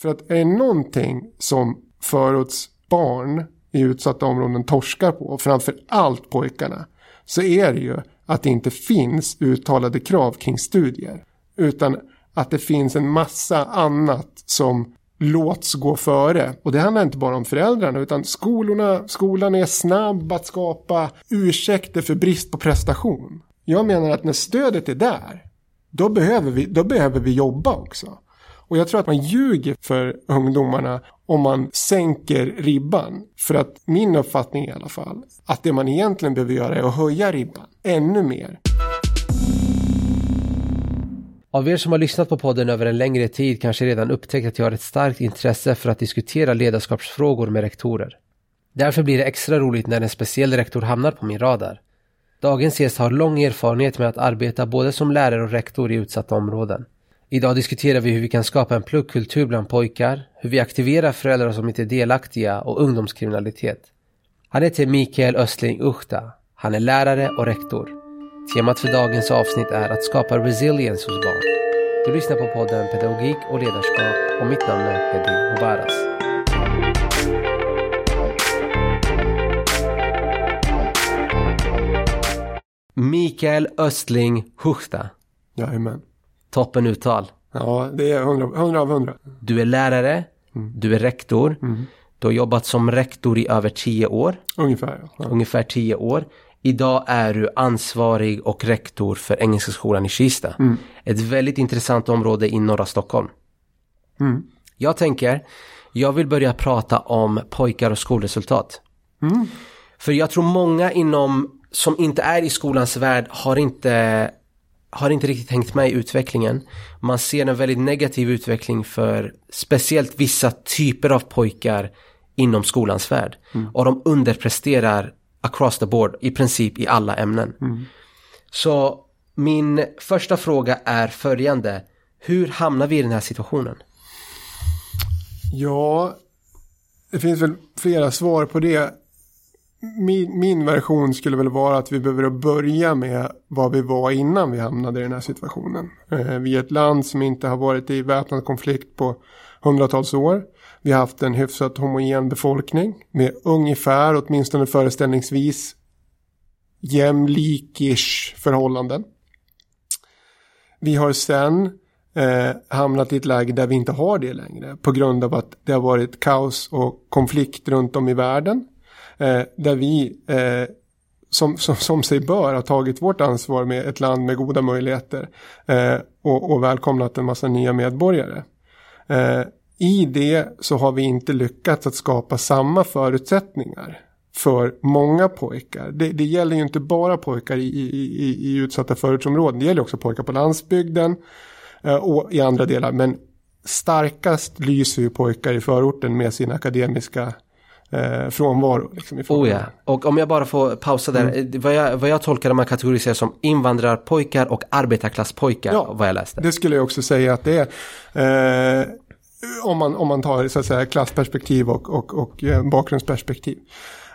För att är det någonting som förortsbarn i utsatta områden torskar på, framför allt pojkarna, så är det ju att det inte finns uttalade krav kring studier. Utan att det finns en massa annat som låts gå före. Och det handlar inte bara om föräldrarna utan skolorna, skolan är snabb att skapa ursäkter för brist på prestation. Jag menar att när stödet är där, då behöver vi, då behöver vi jobba också. Och jag tror att man ljuger för ungdomarna om man sänker ribban. För att min uppfattning i alla fall, att det man egentligen behöver göra är att höja ribban ännu mer. Av er som har lyssnat på podden över en längre tid kanske redan upptäckt att jag har ett starkt intresse för att diskutera ledarskapsfrågor med rektorer. Därför blir det extra roligt när en speciell rektor hamnar på min radar. Dagens gäst har lång erfarenhet med att arbeta både som lärare och rektor i utsatta områden. Idag diskuterar vi hur vi kan skapa en pluggkultur bland pojkar, hur vi aktiverar föräldrar som inte är delaktiga och ungdomskriminalitet. Han heter Mikael Östling Uchta. Han är lärare och rektor. Temat för dagens avsnitt är att skapa resilience hos barn. Du lyssnar på podden Pedagogik och ledarskap och mitt namn är Hedi Mubaras. Mikael Östling Huchta. Jajamän. Toppen uttal. Ja, det är 100, 100 av 100. Du är lärare, mm. du är rektor. Mm. Du har jobbat som rektor i över tio år. Ungefär. Ja. Ungefär tio år. Idag är du ansvarig och rektor för Engelska skolan i Kista. Mm. Ett väldigt intressant område i norra Stockholm. Mm. Jag tänker, jag vill börja prata om pojkar och skolresultat. Mm. För jag tror många inom, som inte är i skolans värld har inte, har inte riktigt hängt med i utvecklingen. Man ser en väldigt negativ utveckling för speciellt vissa typer av pojkar inom skolans värld. Mm. Och de underpresterar across the board i princip i alla ämnen. Mm. Så min första fråga är följande. Hur hamnar vi i den här situationen? Ja, det finns väl flera svar på det. Min, min, version skulle väl vara att vi behöver börja med vad vi var innan vi hamnade i den här situationen. Eh, vi är ett land som inte har varit i väpnad konflikt på hundratals år. Vi har haft en hyfsat homogen befolkning med ungefär, åtminstone föreställningsvis, jämlikish förhållanden. Vi har sen eh, hamnat i ett läge där vi inte har det längre på grund av att det har varit kaos och konflikt runt om i världen. Eh, där vi, eh, som, som, som sig bör, har tagit vårt ansvar med ett land med goda möjligheter eh, och, och välkomnat en massa nya medborgare. Eh, i det så har vi inte lyckats att skapa samma förutsättningar för många pojkar. Det, det gäller ju inte bara pojkar i, i, i, utsatta förortsområden. Det gäller också pojkar på landsbygden eh, och i andra delar. Men starkast lyser ju pojkar i förorten med sin akademiska eh, frånvaro. Liksom, oh ja, och om jag bara får pausa där. Mm. Vad, jag, vad jag tolkar man kategoriserar som invandrarpojkar och arbetarklasspojkar. Ja, vad jag läste. Det skulle jag också säga att det är. Eh, om man, om man tar så att säga, klassperspektiv och, och, och eh, bakgrundsperspektiv.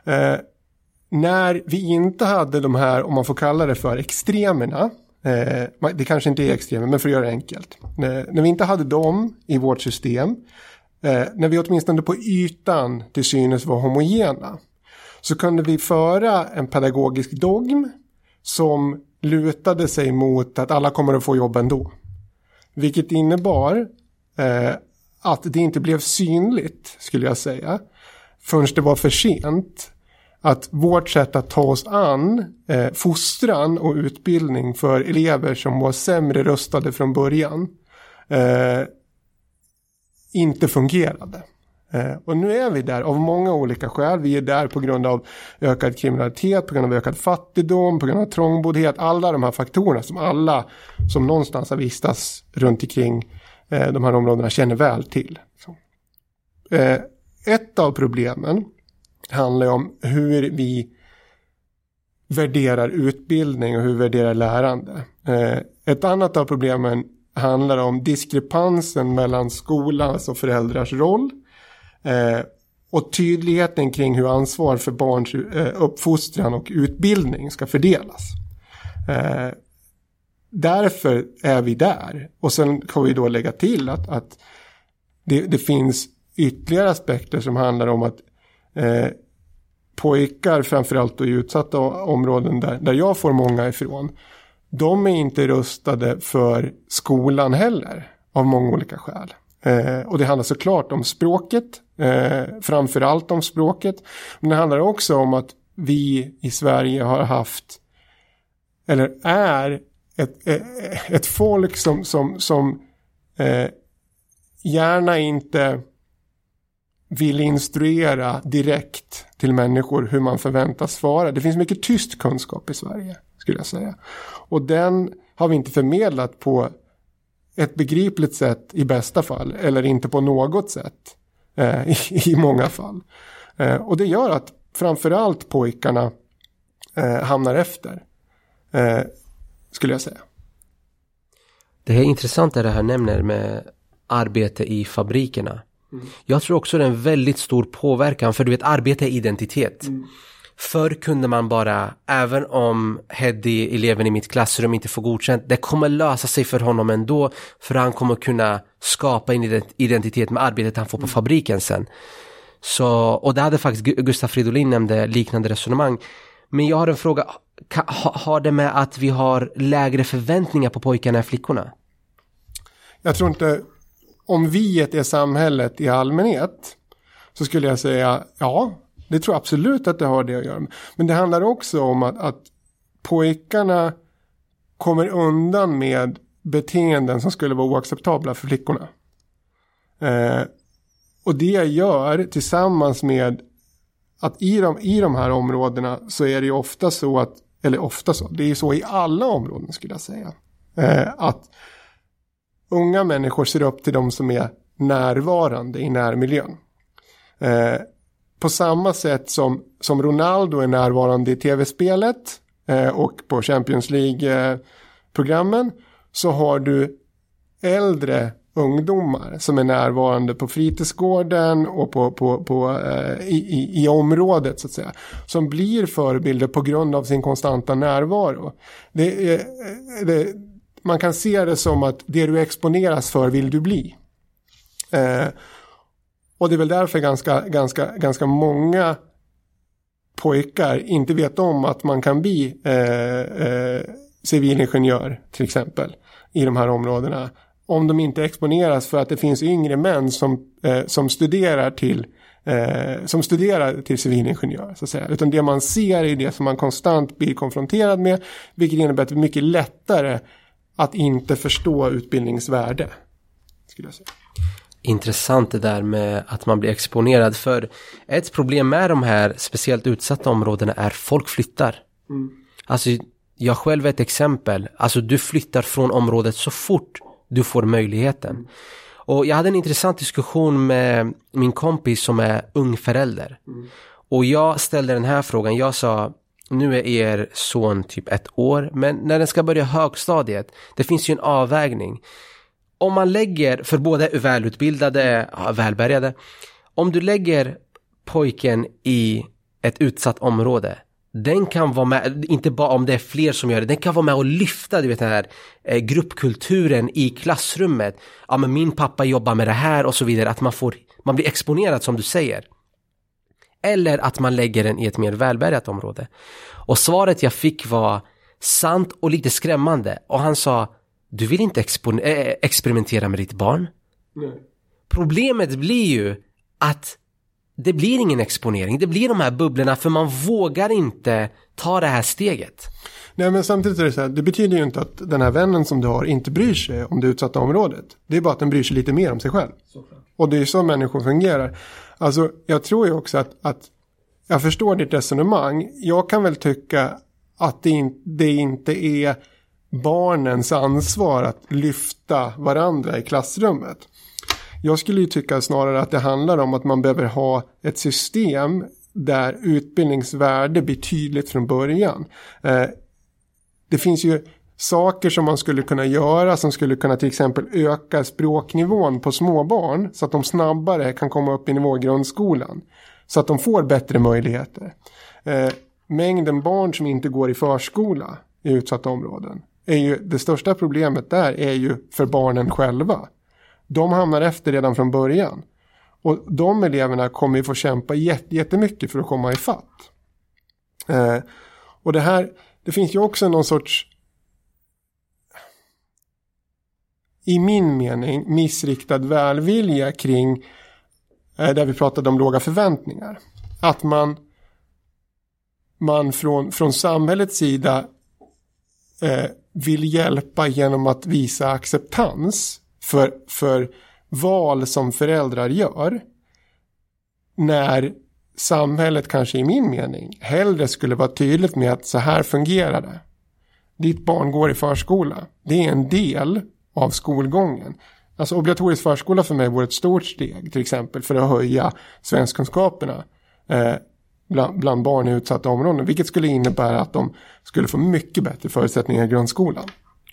Eh, när vi inte hade de här, om man får kalla det för extremerna, eh, det kanske inte är extremer, men för att göra det enkelt. Eh, när vi inte hade dem i vårt system, eh, när vi åtminstone på ytan till synes var homogena, så kunde vi föra en pedagogisk dogm som lutade sig mot att alla kommer att få jobb ändå. Vilket innebar eh, att det inte blev synligt, skulle jag säga, förrän det var för sent. Att vårt sätt att ta oss an eh, fostran och utbildning för elever som var sämre rustade från början eh, inte fungerade. Eh, och nu är vi där av många olika skäl. Vi är där på grund av ökad kriminalitet, på grund av ökad fattigdom, på grund av trångboddhet. Alla de här faktorerna som alla som någonstans har vistats runt omkring eh, de här områdena känner väl till. Eh, ett av problemen handlar om hur vi värderar utbildning och hur vi värderar lärande. Ett annat av problemen handlar om diskrepansen mellan skolans och föräldrars roll eh, och tydligheten kring hur ansvar för barns eh, uppfostran och utbildning ska fördelas eh, därför är vi där. Och sen kan vi då lägga till att, att det, det finns ytterligare aspekter som handlar om att eh, pojkar, framförallt i utsatta områden där, där jag får många ifrån, de är inte rustade för skolan heller av många olika skäl. Eh, och det handlar såklart om språket, eh, framförallt om språket. Men det handlar också om att vi i Sverige har haft, eller är, ett, ett, ett folk som, som, som eh, gärna inte vill instruera direkt till människor hur man förväntas svara. Det finns mycket tyst kunskap i Sverige, skulle jag säga. Och den har vi inte förmedlat på ett begripligt sätt i bästa fall, eller inte på något sätt eh, i, i, många fall. Eh, och det gör att framförallt pojkarna eh, hamnar efter, eh, skulle jag säga. Det är intressant det här nämner med arbete i fabrikerna. Mm. Jag tror också det är en väldigt stor påverkan för du vet arbete är identitet. Mm. Förr kunde man bara, även om Heddy, eleven i mitt klassrum, inte får godkänt, det kommer lösa sig för honom ändå, för han kommer kunna skapa en identitet med arbetet han får på mm. fabriken sen. Så, och det hade faktiskt Gustaf Fridolin nämnde liknande resonemang. Men jag har en fråga, har det med att vi har lägre förväntningar på pojkarna än flickorna? Jag tror inte om viet är samhället i allmänhet så skulle jag säga ja, det tror jag absolut att det har det att göra med. Men det handlar också om att, att pojkarna kommer undan med beteenden som skulle vara oacceptabla för flickorna. Eh, och det gör tillsammans med att i de, i de här områdena så är det ju ofta så att, eller ofta så, det är ju så i alla områden skulle jag säga. Eh, att unga människor ser upp till de som är närvarande i närmiljön. Eh, på samma sätt som, som Ronaldo är närvarande i tv-spelet eh, och på Champions League-programmen så har du äldre ungdomar som är närvarande på fritidsgården och på, på, på, eh, i, i, i, området så att säga. Som blir förebilder på grund av sin konstanta närvaro. Det är, eh, det, man kan se det som att det du exponeras för vill du bli. Eh, och det är väl därför ganska, ganska, ganska många pojkar inte vet om att man kan bli eh, eh, civilingenjör till exempel i de här områdena. Om de inte exponeras för att det finns yngre män som, eh, som studerar till eh, som studerar till civilingenjör. Så att säga. Utan det man ser är det som man konstant blir konfronterad med. Vilket innebär att det är mycket lättare att inte förstå utbildningsvärde. Skulle jag säga. Intressant det där med att man blir exponerad för ett problem med de här speciellt utsatta områdena är folk flyttar. Mm. Alltså jag själv är ett exempel. Alltså du flyttar från området så fort du får möjligheten. Mm. Och jag hade en intressant diskussion med min kompis som är ung förälder. Mm. Och jag ställde den här frågan. Jag sa nu är er son typ ett år, men när den ska börja högstadiet, det finns ju en avvägning. Om man lägger, för båda är välutbildade, välbärgade, om du lägger pojken i ett utsatt område, den kan vara med, inte bara om det är fler som gör det, den kan vara med och lyfta du vet, den här eh, gruppkulturen i klassrummet. Ja men min pappa jobbar med det här och så vidare, att man får, man blir exponerad som du säger. Eller att man lägger den i ett mer välbärgat område. Och svaret jag fick var sant och lite skrämmande. Och han sa, du vill inte äh, experimentera med ditt barn? Nej. Problemet blir ju att det blir ingen exponering. Det blir de här bubblorna för man vågar inte ta det här steget. Nej men samtidigt är det så här, det betyder ju inte att den här vännen som du har inte bryr sig om det utsatta området. Det är bara att den bryr sig lite mer om sig själv. Och det är så människor fungerar. Alltså jag tror ju också att, att jag förstår ditt resonemang. Jag kan väl tycka att det, in, det inte är barnens ansvar att lyfta varandra i klassrummet. Jag skulle ju tycka snarare att det handlar om att man behöver ha ett system där utbildningsvärde blir tydligt från början. Eh, det finns ju saker som man skulle kunna göra som skulle kunna till exempel öka språknivån på småbarn så att de snabbare kan komma upp i nivå i grundskolan. Så att de får bättre möjligheter. Eh, mängden barn som inte går i förskola i utsatta områden. Är ju, det största problemet där är ju för barnen själva. de hamnar efter redan från början. Och de eleverna kommer ju få kämpa jättemycket för att komma ifatt. Eh, och det här, det finns ju också någon sorts i min mening missriktad välvilja kring eh, där vi pratade om låga förväntningar. Att man, man från, från samhällets sida eh, vill hjälpa genom att visa acceptans för, för val som föräldrar gör. När samhället kanske i min mening hellre skulle vara tydligt med att så här fungerar det. Ditt barn går i förskola. Det är en del av skolgången. Alltså obligatorisk förskola för mig vore ett stort steg till exempel för att höja svenskkunskaperna eh, bland, bland barn i utsatta områden. Vilket skulle innebära att de skulle få mycket bättre förutsättningar i grundskolan.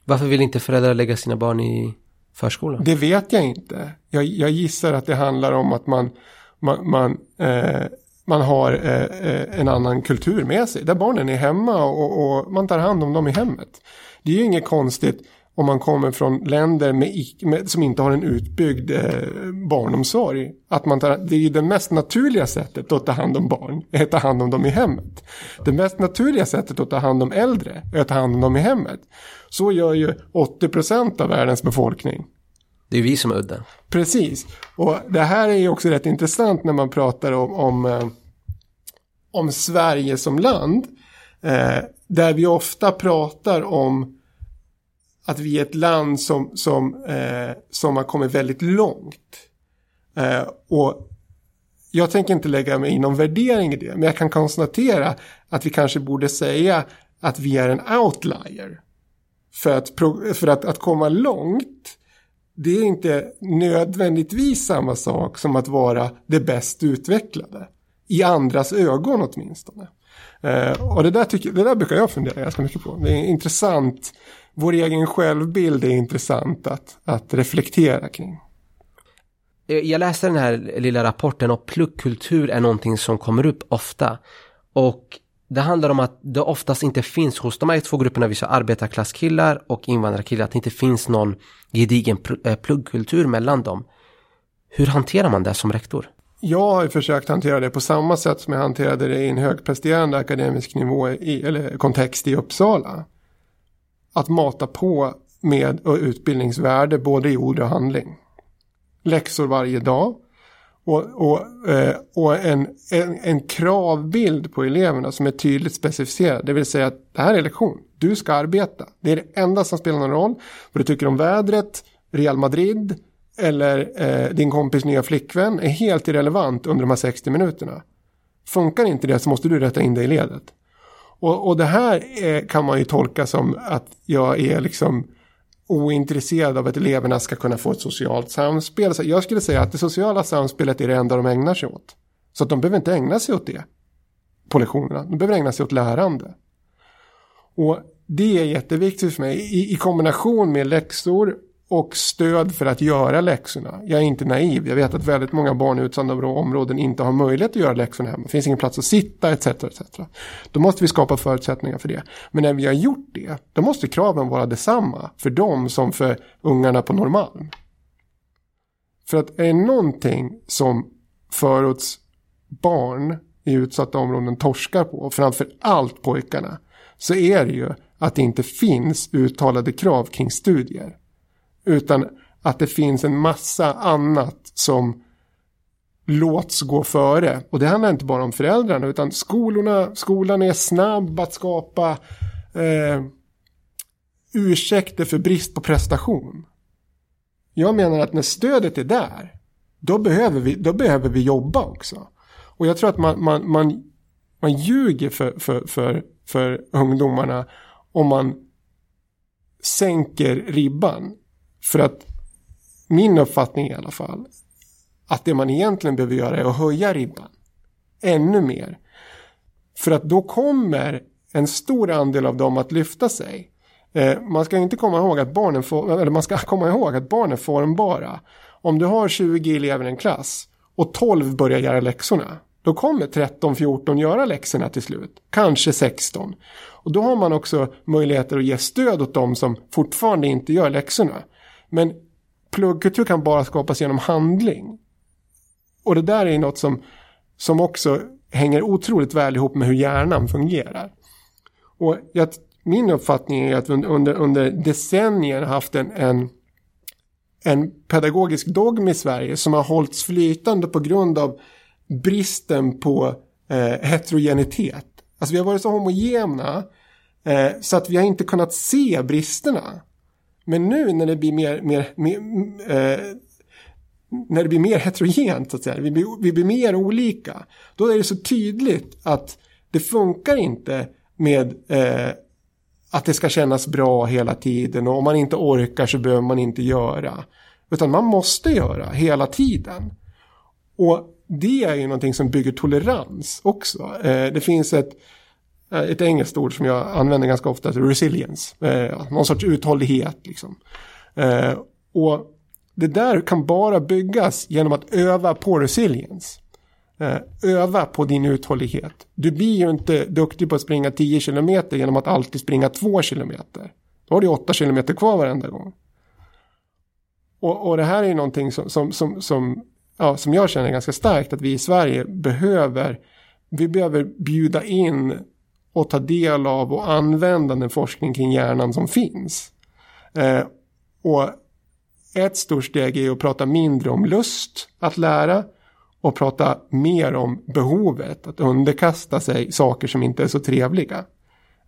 Varför vill inte föräldrar lägga sina barn i förskolan? Det vet jag inte. Jag, jag gissar att det handlar om att man, man, man, eh, man har eh, eh en annan kultur med sig. Där barnen är hemma och, och, man tar hand om dem i hemmet. Det är ju inget konstigt om man kommer från länder med, med, som inte har en utbyggd eh, barnomsorg. Att man tar, det är ju det mest naturliga sättet att ta hand om barn, är att ta hand om dem i hemmet. Det mest naturliga sättet att ta hand om äldre är att ta hand om dem i hemmet. Så gör ju 80% av världens befolkning. Det är vi som är udda. Precis. Och det här är ju också rätt intressant när man pratar om, om, eh, om Sverige som land. Eh, där vi ofta pratar om att vi är ett land som, som, eh, som har kommit väldigt långt. Eh, och jag tänker inte lägga mig i någon värdering i det, men jag kan konstatera att vi kanske borde säga att vi är en outlier. För att, för att, att komma långt, det är inte nödvändigtvis samma sak som att vara det bäst utvecklade. I andras ögon åtminstone. Eh, och det där, tycker, det där brukar jag fundera ganska mycket på. Det är intressant vår egen självbild är intressant att, att reflektera kring. Eh, jag läste den här lilla rapporten och pluggkultur är någonting som kommer upp ofta. Och det handlar om att det oftast inte finns hos de här två grupperna, vi sa arbetarklasskillar och invandrarkillar, att det inte finns någon gedigen eh, pluggkultur mellan dem. Hur hanterar man det som rektor? Jag har försökt hantera det på samma sätt som jag hanterade det i en högpresterande akademisk nivå i, eller kontext i Uppsala att mata på med utbildningsvärde både i ord och handling. Läxor varje dag och, och, eh, och en, en, en, kravbild på eleverna som är tydligt specificerad. Det vill säga att det här är lektion. Du ska arbeta. Det är det enda som spelar någon roll. Vad du tycker om vädret, Real Madrid eller eh, din kompis nya flickvän är helt irrelevant under de här 60 minuterna. Funkar inte det så måste du rätta in dig i ledet. Och, och det här är, kan man ju tolka som att jag är liksom ointresserad av att eleverna ska kunna få ett socialt samspel. Så jag skulle säga att det sociala samspelet är det enda de ägnar sig åt. Så att de behöver inte ägna sig åt det på lektionerna. De behöver ägna sig åt lärande. Och det är jätteviktigt för mig i, i kombination med läxor och stöd för att göra läxorna. Jag är inte naiv. Jag vet att väldigt många barn i utsatta områden inte har möjlighet att göra läxorna hemma. Det finns ingen plats att sitta etc. etc. Då måste vi skapa förutsättningar för det. Men när vi har gjort det, då måste kraven vara detsamma för dem som för ungarna på Norrmalm. För att är det någonting som förorts barn i utsatta områden torskar på, framför allt pojkarna, så är det ju att det inte finns uttalade krav kring studier. Utan att det finns en massa annat som låts gå före. Och det handlar inte bara om föräldrarna utan skolorna, skolan är snabb att skapa eh, ursäkter för brist på prestation. Jag menar att när stödet är där, då behöver vi, då behöver vi jobba också. Och jag tror att man, man, man, man ljuger för, för, för, för ungdomarna om man sänker ribban. För att min uppfattning i alla fall, att det man egentligen behöver göra är att höja ribban ännu mer. För att då kommer en stor andel av dem att lyfta sig. Eh, man ska inte komma ihåg att barnen får, eller man ska komma ihåg att barn är formbara. Om du har 20 elever i en klass och 12 börjar göra läxorna. Då kommer 13-14 göra läxorna till slut. Kanske 16. Och då har man också möjligheter att ge stöd åt dem som fortfarande inte gör läxorna. Men pluggkultur kan bara skapas genom handling. Och det där är något som, som också hänger otroligt väl ihop med hur hjärnan fungerar. Och jag, min uppfattning är att vi under, under decennier haft en, en, en pedagogisk dogm i Sverige som har hållits flytande på grund av bristen på eh, heterogenitet. Alltså vi har varit så homogena eh, så att vi har inte kunnat se bristerna. Men nu när det blir mer, mer, mer eh, när det blir mer heterogent, så att säga, vi blir, vi blir mer olika, då är det så tydligt att det funkar inte med eh, att det ska kännas bra hela tiden och om man inte orkar så behöver man inte göra. Utan man måste göra hela tiden. Och det är ju någonting som bygger tolerans också. Eh, det finns ett, eh, Eh, ett engelskt ord som jag använder ganska ofta, resilience. Eh, någon sorts uthållighet liksom. Eh, och det där kan bara byggas genom att öva på resilience. Öva på din uthållighet. Du blir ju inte duktig på att springa 10 km genom att alltid springa 2 km. Då har du 8 km kvar varenda gång. Och, och det här är ju någonting som, som, som, som, ja, som jag känner ganska starkt att vi i Sverige behöver. Vi behöver bjuda in och ta del av och använda den forskning kring hjärnan som finns. Eh, och ett stort steg är att prata mindre om lust att lära och prata mer om behovet att underkasta sig saker som inte är så trevliga.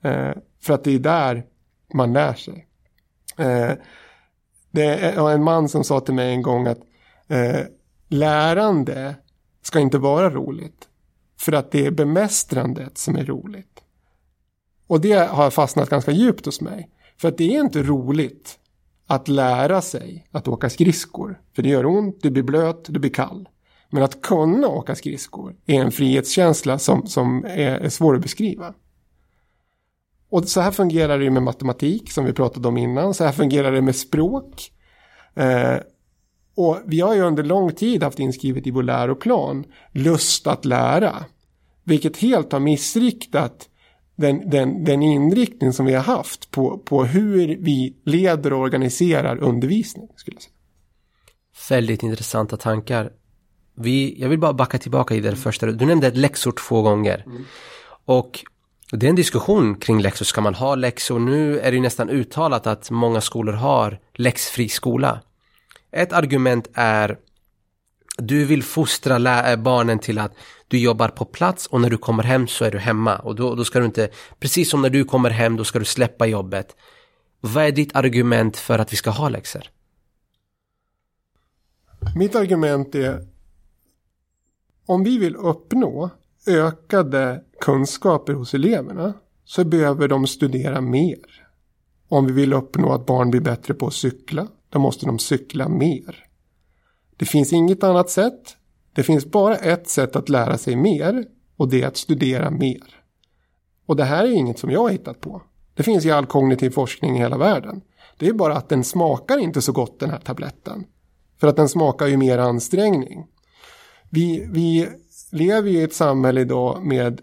Eh, för att det är där man lär sig. Eh, det var en man som sa till mig en gång att eh, lärande ska inte vara roligt. För att det är bemästrandet som är roligt. Och det har fastnat ganska djupt hos mig. För att det är inte roligt att lära sig att åka skridskor. För det gör ont, du blir blöt, du blir kall. Men att kunna åka skridskor är en frihetskänsla som, som är, är svår att beskriva. Och så här fungerar det med matematik som vi pratade om innan. Så här fungerar det med språk. Eh, och vi har ju under lång tid haft inskrivet i vår läroplan lust att lära. Vilket helt har missriktat den, den, den inriktning som vi har haft på, på hur vi leder och organiserar undervisning. Skulle jag säga. Väldigt intressanta tankar. Vi, jag vill bara backa tillbaka i det första. Du nämnde läxor två gånger. Mm. Och det är en diskussion kring läxor. Ska man ha läxor? Nu är det nästan uttalat att många skolor har läxfri skola. Ett argument är du vill fostra barnen till att du jobbar på plats och när du kommer hem så är du hemma. Och då, då ska du inte, precis som när du kommer hem, då ska du släppa jobbet. Vad är ditt argument för att vi ska ha läxor? Mitt argument är om vi vill uppnå ökade kunskaper hos eleverna så behöver de studera mer. Om vi vill uppnå att barn blir bättre på att cykla, då måste de cykla mer. Det finns inget annat sätt. Det finns bara ett sätt att lära sig mer och det är att studera mer. Och det här är inget som jag har hittat på. Det finns i all kognitiv forskning i hela världen. Det är bara att den smakar inte så gott den här tabletten. För att den smakar ju mer ansträngning. Vi, vi lever ju i ett samhälle idag med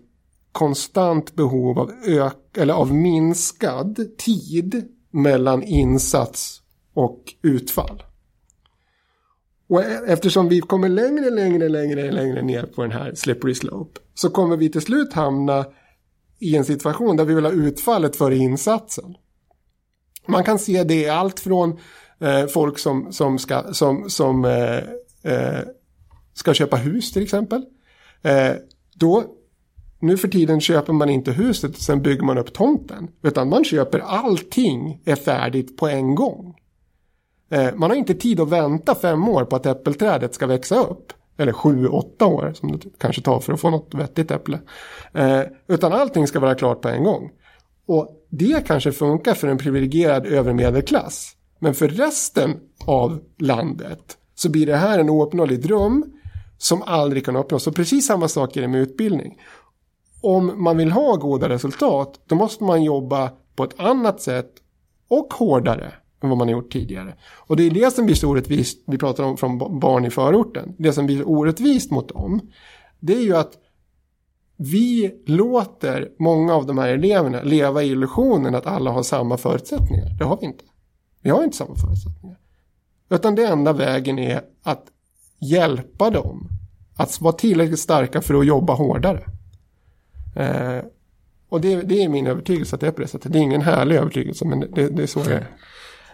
konstant behov av, ök eller av minskad tid mellan insats och utfall. Och e- eftersom vi kommer längre, längre, längre, längre ner på den här slippery slope så kommer vi till slut hamna i en situation där vi vill ha utfallet före insatsen. Man kan se det i allt från eh, folk som, som, ska, som, som eh, eh, ska köpa hus till exempel. Eh, då, nu för tiden köper man inte huset och sen bygger man upp tomten. Utan man köper allting är färdigt på en gång. Eh, man har inte tid att vänta fem år på att äppelträdet ska växa upp. Eller sju, åtta år som det kanske tar för att få något vettigt äpple. Eh, utan allting ska vara klart på en gång. Och det kanske funkar för en privilegierad övermedelklass. Men för resten av landet så blir det här en ouppnåelig dröm som aldrig kan uppnås. Och precis samma sak är det med utbildning. Om man vill ha goda resultat då måste man jobba på ett annat sätt och hårdare än vad man har gjort tidigare. Och det är det som blir så orättvist, vi pratar om från barn i förorten, det som blir orättvist mot dem, det är ju att vi låter många av de här eleverna leva i illusionen att alla har samma förutsättningar. Det har vi inte. Vi har inte samma förutsättningar. Utan det enda vägen är att hjälpa dem. Att vara tillräckligt starka för att jobba hårdare. Eh, och det, det, är min övertygelse att det är på det sättet. Det är ingen härlig övertygelse men det, det är så det är.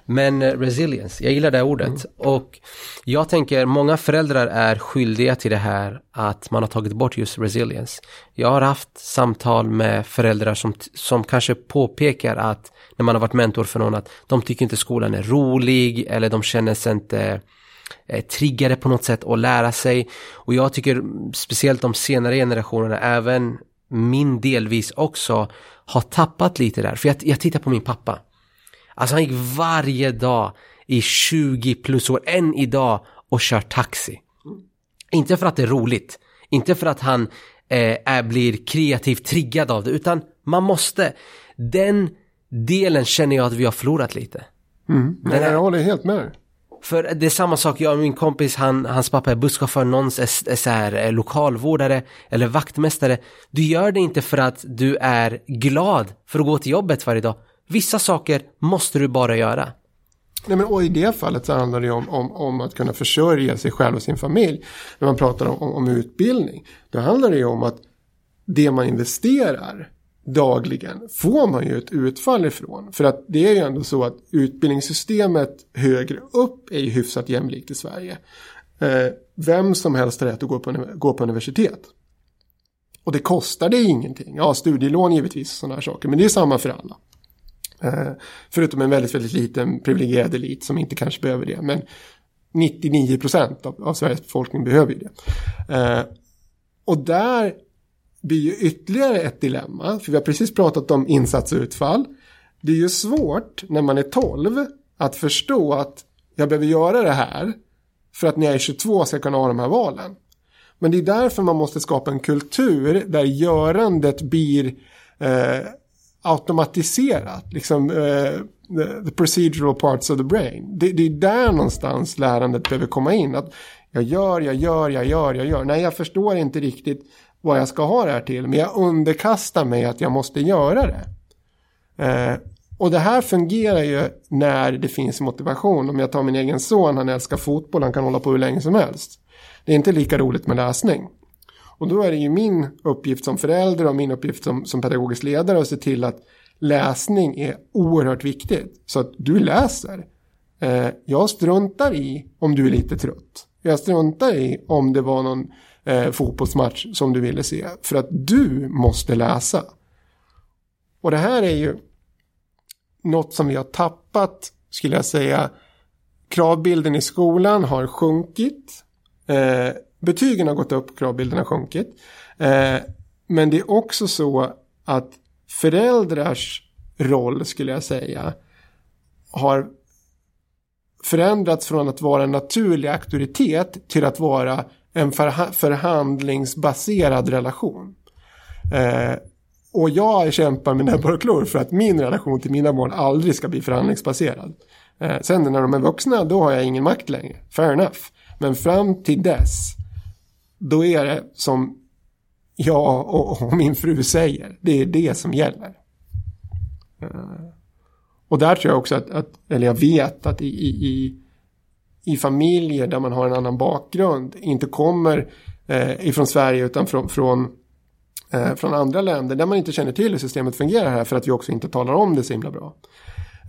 Men eh, resilience, jag gillar det ordet. Mm. Och jag tänker, många föräldrar är skyldiga till det här att man har tagit bort just resilience. Jag har haft samtal med föräldrar som, som kanske påpekar att när man har varit mentor för någon att de tycker inte skolan är rolig eller de känner sig inte eh, triggade på något sätt att lära sig. Och jag tycker speciellt de senare generationerna, även min delvis också, har tappat lite där. För jag, jag tittar på min pappa. Alltså han gick varje dag i 20 plus år, än idag, och kör taxi. Inte för att det är roligt, inte för att han eh, är, blir kreativt triggad av det, utan man måste. Den delen känner jag att vi har förlorat lite. Mm. Nej, jag håller helt med. För det är samma sak, jag och min kompis, han, hans pappa är busschaufför, någons är, är så här, är lokalvårdare eller vaktmästare. Du gör det inte för att du är glad för att gå till jobbet varje dag. Vissa saker måste du bara göra. Nej, men, och I det fallet så handlar det om, om, om att kunna försörja sig själv och sin familj. När man pratar om, om utbildning. Då handlar det ju om att det man investerar dagligen får man ju ett utfall ifrån. För att det är ju ändå så att utbildningssystemet högre upp är ju hyfsat jämlikt i Sverige. Eh, vem som helst har rätt att gå på, gå på universitet. Och det kostar det ingenting. Ja, studielån givetvis sådana här saker. Men det är samma för alla. Eh, förutom en väldigt, väldigt liten privilegierad elit som inte kanske behöver det. Men 99 procent av, av, Sveriges befolkning behöver ju det. Eh, och där blir ju ytterligare ett dilemma. För vi har precis pratat om insatsutfall. Det är ju svårt när man är 12 att förstå att jag behöver göra det här för att när jag är 22 ska kunna ha de här valen. Men det är därför man måste skapa en kultur där görandet blir eh, automatiserat. Liksom, uh, the, the, procedural parts of the brain. Det, det, är där någonstans lärandet behöver komma in. Att jag gör, jag gör, jag gör, jag gör. Nej, jag förstår inte riktigt vad jag ska ha det här till. Men jag underkastar mig att jag måste göra det. Uh, och det här fungerar ju när det finns motivation. Om jag tar min egen son, han älskar fotboll, han kan hålla på hur länge som helst. Det är inte lika roligt med läsning. Och då är det ju min uppgift som förälder och min uppgift som, som pedagogisk ledare att se till att läsning är oerhört viktigt. Så att du läser. Eh, jag struntar i om du är lite trött. Jag struntar i om det var någon eh, fotbollsmatch som du ville se. För att du måste läsa. Och det här är ju något som vi har tappat, skulle jag säga. Kravbilden i skolan har sjunkit. Eh, betygen har gått upp, kravbilden har sjunkit. Eh, men det är också så att föräldrars roll skulle jag säga har förändrats från att vara en naturlig auktoritet till att vara en förha förhandlingsbaserad relation. Eh, och jag kämpar med näbbar och klor för att min relation till mina barn aldrig ska bli förhandlingsbaserad. Eh, sen när de är vuxna då har jag ingen makt längre. Fair enough. Men fram till dess då är det som jag och, och min fru säger. Det är det som gäller. Eh, och där tror jag också att, att eller jag vet att i, i, i, familjer där man har en annan bakgrund, inte kommer eh, ifrån Sverige utan från, från, eh, från andra länder, där man inte känner till hur systemet fungerar här för att vi också inte talar om det så himla bra.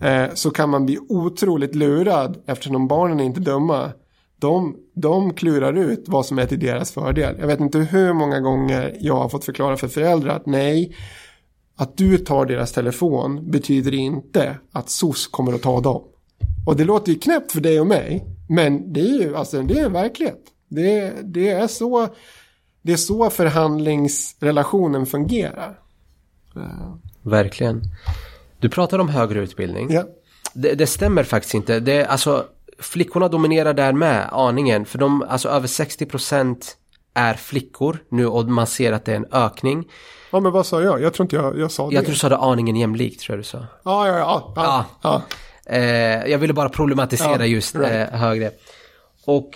Eh, så kan man bli otroligt lurad eftersom barnen är inte dumma de, de klurar ut vad som är till deras fördel. Jag vet inte hur många gånger jag har fått förklara för föräldrar att nej, att du tar deras telefon betyder inte att SOS kommer att ta dem. Och det låter ju knäppt för dig och mig, men det är ju alltså, det är verklighet. Det, det, är så, det är så förhandlingsrelationen fungerar. Verkligen. Du pratar om högre utbildning. Ja. Det, det stämmer faktiskt inte. Det, alltså, flickorna dominerar där med aningen. För de, alltså över 60% är flickor nu och man ser att det är en ökning. Ja men vad sa jag? Jag tror inte jag, jag sa det. Jag tror du sa det aningen jämlikt tror jag du sa. Ja, ja, ja. ja, ja. Eh, jag ville bara problematisera just right. eh, högre. Och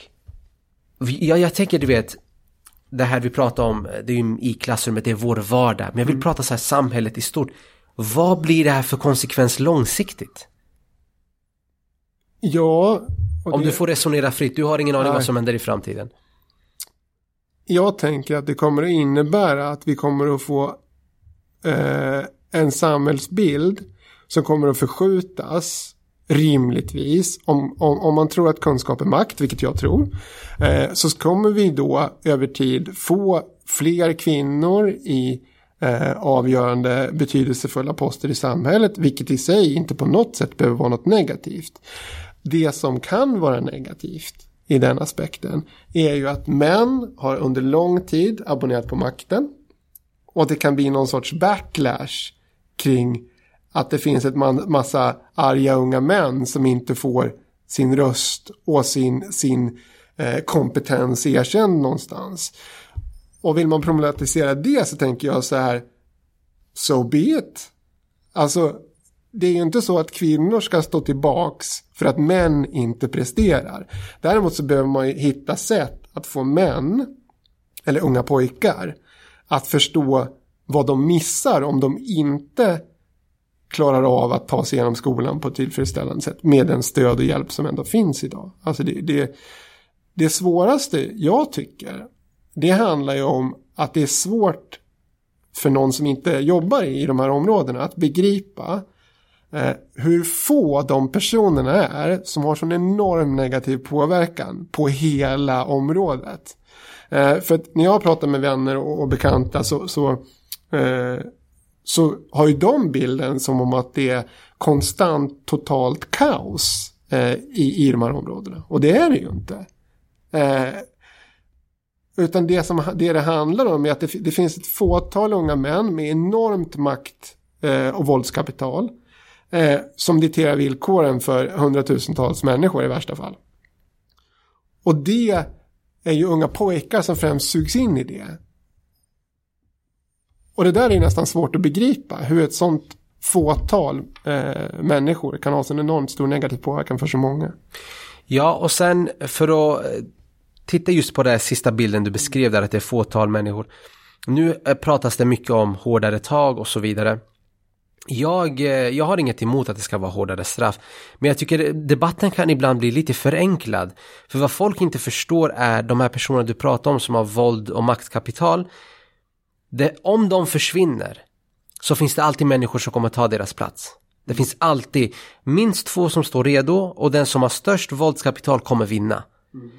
ja, jag tänker du vet, det här vi pratar om, det är ju i klassrummet, det är vår vardag. Men jag vill mm. prata så här samhället i stort. Vad blir det här för konsekvens långsiktigt? Ja. Om det... du får resonera fritt, du har ingen aning Nej. vad som händer i framtiden. Jag tänker att det kommer att innebära att vi kommer att få eh, en samhällsbild som kommer att förskjutas rimligtvis, om, om, om man tror att kunskap är makt, vilket jag tror, eh, så kommer vi då över tid få fler kvinnor i eh, avgörande betydelsefulla poster i samhället, vilket i sig inte på något sätt behöver vara något negativt. Det som kan vara negativt i den aspekten är ju att män har under lång tid abonnerat på makten och det kan bli någon sorts backlash kring att det finns ett massa arga unga män som inte får sin röst och sin, sin eh, kompetens erkänd någonstans. Och vill man problematisera det så tänker jag så här, so be it. Alltså, det är ju inte så att kvinnor ska stå tillbaks för att män inte presterar. Däremot så behöver man ju hitta sätt att få män, eller unga pojkar, att förstå vad de missar om de inte klarar av att ta sig igenom skolan på ett tillfredsställande sätt med den stöd och hjälp som ändå finns idag. Alltså det, det, det svåraste jag tycker det handlar ju om att det är svårt för någon som inte jobbar i de här områdena att begripa Eh, hur få de personerna är som har sån enorm negativ påverkan på hela området. Eh, för att när jag pratar med vänner och, och bekanta så, så, eh, så har ju de bilden som om att det är konstant totalt kaos eh, i, i de här områdena. Och det är det ju inte. Eh, utan det, som, det det handlar om är att det, det finns ett fåtal unga män med enormt makt eh, och våldskapital. Eh, som dikterar villkoren för hundratusentals människor i värsta fall. Och det är ju unga pojkar som främst sugs in i det. Och det där är nästan svårt att begripa. Hur ett sånt fåtal eh, människor kan ha en enormt stor negativ påverkan för så många. Ja, och sen för att eh, titta just på den sista bilden du beskrev där att det är fåtal människor. Nu eh, pratas det mycket om hårdare tag och så vidare. Jag, eh, jag har inget emot att det ska vara hårdare straff. Men jag tycker debatten kan ibland bli lite förenklad. För vad folk inte förstår är de här personerna du pratar om som har våld och maktkapital. Det, om de försvinner så finns det alltid människor som kommer ta deras plats. Det finns alltid minst två som står redo och den som har störst våldskapital kommer vinna. Mm.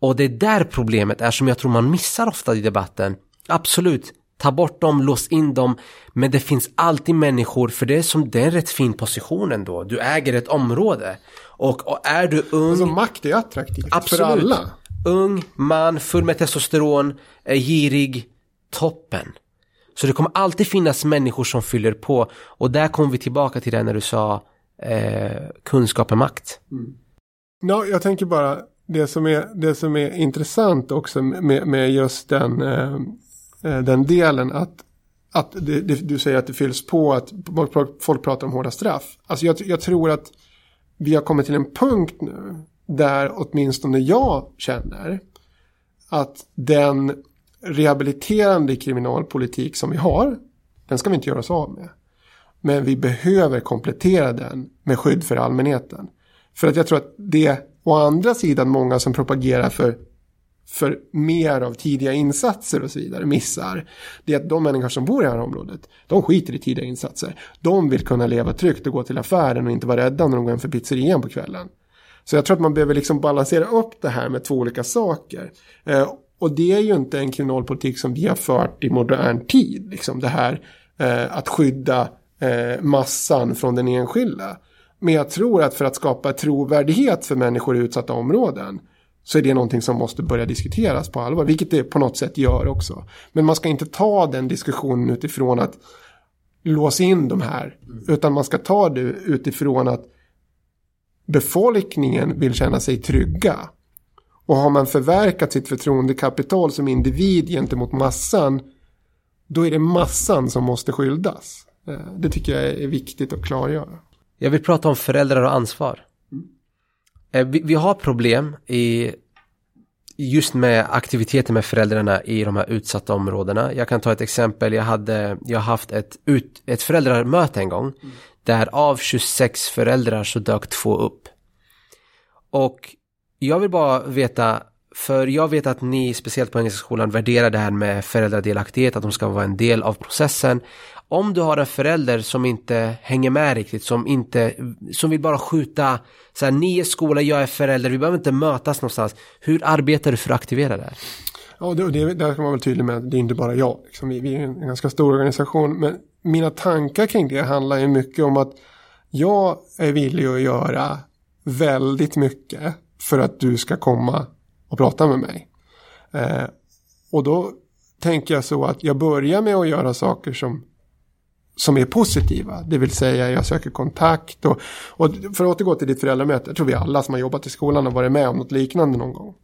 Och det är där problemet är som jag tror man missar ofta i debatten. Absolut, ta bort dem, lås in dem. Men det finns alltid människor, för det är som det är en rätt fin position ändå. Du äger ett område. Och, och är du ung... Alltså makt är attraktivt absolut, för alla. Ung, man, full med testosteron, är girig, toppen. Så det kommer alltid finnas människor som fyller på. Och där kommer vi tillbaka till det när du sa eh, kunskap är makt. Mm. No, jag tänker bara, det som är, det som är intressant också med, med just den, eh Eh, den delen att, att det, det, du säger att det fylls på att folk pratar om hårda straff. Alltså jag, jag tror att vi har kommit till en punkt nu där åtminstone jag känner att den rehabiliterande kriminalpolitik som vi har, den ska vi inte göra oss av med. Men vi behöver komplettera den med skydd för allmänheten. För att jag tror att det Å andra sidan många som propagerar för, för mer av tidiga insatser och så vidare missar. Det är att de människor som bor i det här området, de skiter i tidiga insatser. De vill kunna leva tryggt och gå till affären och inte vara rädda när de går hem för pizzerian på kvällen. Så jag tror att man behöver liksom balansera upp det här med två olika saker. Eh, och det är ju inte en kriminalpolitik som vi har fört i modern tid. Liksom det här eh, att skydda eh, massan från den enskilda. Men jag tror att för att skapa trovärdighet för människor i utsatta områden så är det någonting som måste börja diskuteras på allvar, vilket det på något sätt gör också. Men man ska inte ta den diskussionen utifrån att låsa in de här, utan man ska ta det utifrån att befolkningen vill känna sig trygga. Och har man förverkat sitt förtroendekapital som individ gentemot massan, då är det massan som måste skyddas. Eh, det tycker jag är viktigt att klargöra. Jag vill prata om föräldrar och ansvar. Eh, vi, vi, har problem i just med aktiviteter med föräldrarna i de här utsatta områdena. Jag kan ta ett exempel. Jag hade, jag har haft ett, ut, ett föräldramöte en gång. Mm. Där av 26 föräldrar så dök två upp. Och jag vill bara veta, för jag vet att ni, speciellt på Engelska skolan, värderar det här med föräldradelaktighet, att de ska vara en del av processen. Om du har en förälder som inte hänger med riktigt, som inte, som vill bara skjuta, så här, ni är skola, jag är förälder, vi behöver inte mötas någonstans. Hur arbetar du för att aktivera det här? Ja, det, det, där ska man vara tydlig med att det är inte bara jag. Liksom, vi, vi är en ganska stor organisation, men mina tankar kring det handlar ju mycket om att jag är villig att göra väldigt mycket för att du ska komma och prata med mig. Eh, och då tänker jag så att jag börjar med att göra saker som, som är positiva. Det vill säga jag söker kontakt och, och för att återgå till ditt föräldramöte. Jag tror vi alla som har jobbat i skolan har varit med om något liknande någon gång.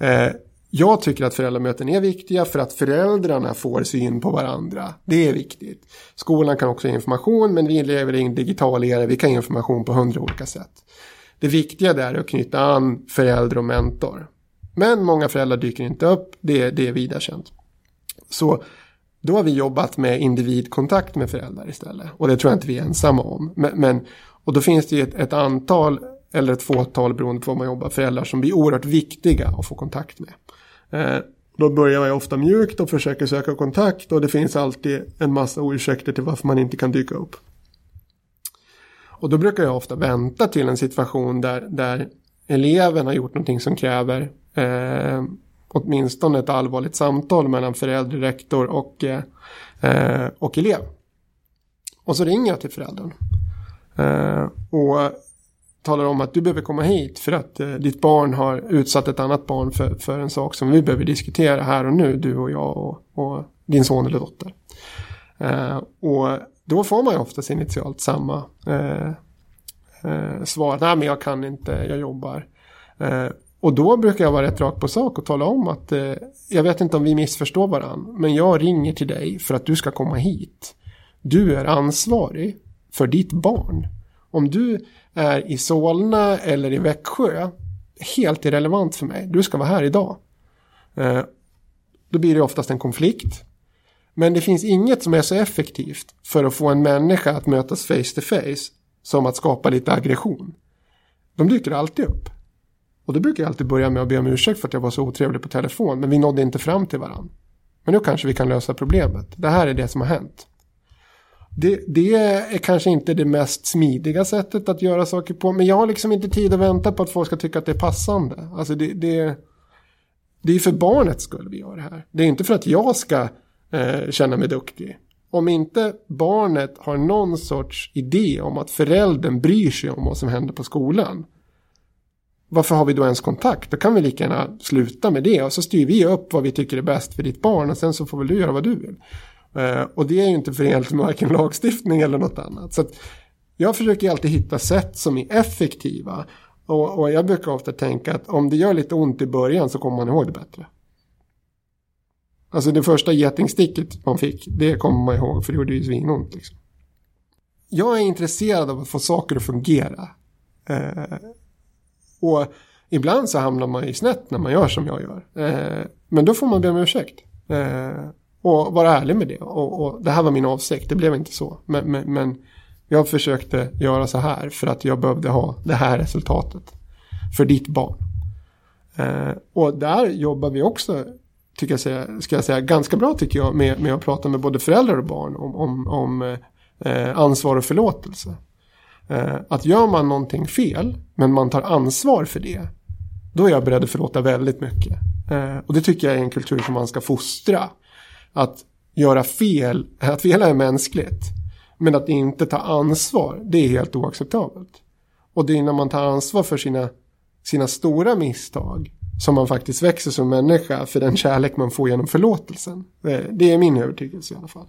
Eh, jag tycker att föräldramöten är viktiga för att föräldrarna får syn på varandra. Det är viktigt. Skolan kan också ge information men vi lever i en digital era. Vi kan ge information på hundra olika sätt. Det viktiga där är att knyta an förälder och mentor. Men många föräldrar dyker inte upp. Det, det är vida känt. Så då har vi jobbat med individkontakt med föräldrar istället. Och det tror jag inte vi är ensamma om. Men, men och då finns det ett, ett antal eller ett fåtal beroende på vad man jobbar, föräldrar som blir oerhört viktiga att få kontakt med. Eh, då börjar man ju ofta mjukt och försöker söka kontakt och det finns alltid en massa ursäkter till varför man inte kan dyka upp. Och då brukar jag ofta vänta till en situation där, där eleven har gjort någonting som kräver eh, åtminstone ett allvarligt samtal mellan förälder, rektor och, eh, och elev. Och så ringer jag till föräldern. Eh, och talar om att du behöver komma hit för att eh, ditt barn har utsatt ett annat barn för, för en sak som vi behöver diskutera här och nu, du och jag och, och din son eller dotter. Eh, och då får man ju oftast initialt samma eh, eh, svar. Nej men jag kan inte, jag jobbar. Eh, och då brukar jag vara rätt rak på sak och tala om att eh, jag vet inte om vi missförstår varandra. Men jag ringer till dig för att du ska komma hit. Du är ansvarig för ditt barn. Om du är i Solna eller i Växjö, helt irrelevant för mig. Du ska vara här idag. Eh, då blir det oftast en konflikt. Men det finns inget som är så effektivt för att få en människa att mötas face to face som att skapa lite aggression. De dyker alltid upp. Och då brukar jag alltid börja med att be om ursäkt för att jag var så otrevlig på telefon. Men vi nådde inte fram till varandra. Men nu kanske vi kan lösa problemet. Det här är det som har hänt. Det, det, är kanske inte det mest smidiga sättet att göra saker på. Men jag har liksom inte tid att vänta på att folk ska tycka att det är passande. Alltså det, det, det är för barnets skull vi gör det här. Det är inte för att jag ska eh, känna mig duktig. Om inte barnet har någon sorts idé om att föräldern bryr sig om vad som händer på skolan. Varför har vi då ens kontakt? Då kan vi lika gärna sluta med det och så styr vi upp vad vi tycker är bäst för ditt barn och sen så får väl du göra vad du vill. Eh, och det är ju inte förenligt med varken lagstiftning eller något annat. Så jag försöker alltid hitta sätt som är effektiva. Och, och, jag brukar ofta tänka att om det gör lite ont i början så kommer man ihåg det bättre. Alltså det första getingsticket man fick, det kommer man ihåg för det gjorde ju svinont. Liksom. Jag är intresserad av att få saker att fungera. Eh, och ibland så hamnar man ju snett när man gör som jag gör. Eh, men då får man be om ursäkt. Eh, och vara ärlig med det. Och, och, det här var min avsikt, det blev inte så. Men, men, men, jag försökte göra så här för att jag behövde ha det här resultatet. För ditt barn. Eh, och där jobbar vi också, tycker jag säga, ska jag säga, ganska bra tycker jag med, med att prata med både föräldrar och barn om, om, om eh, ansvar och förlåtelse. Eh, att gör man någonting fel, men man tar ansvar för det, då är jag beredd att förlåta väldigt mycket. Eh, och det tycker jag är en kultur som man ska fostra att göra fel, att fela är mänskligt. Men att inte ta ansvar, det är helt oacceptabelt. Och det är när man tar ansvar för sina, sina stora misstag som man faktiskt växer som människa för den kärlek man får genom förlåtelsen. Det är min övertygelse i alla fall.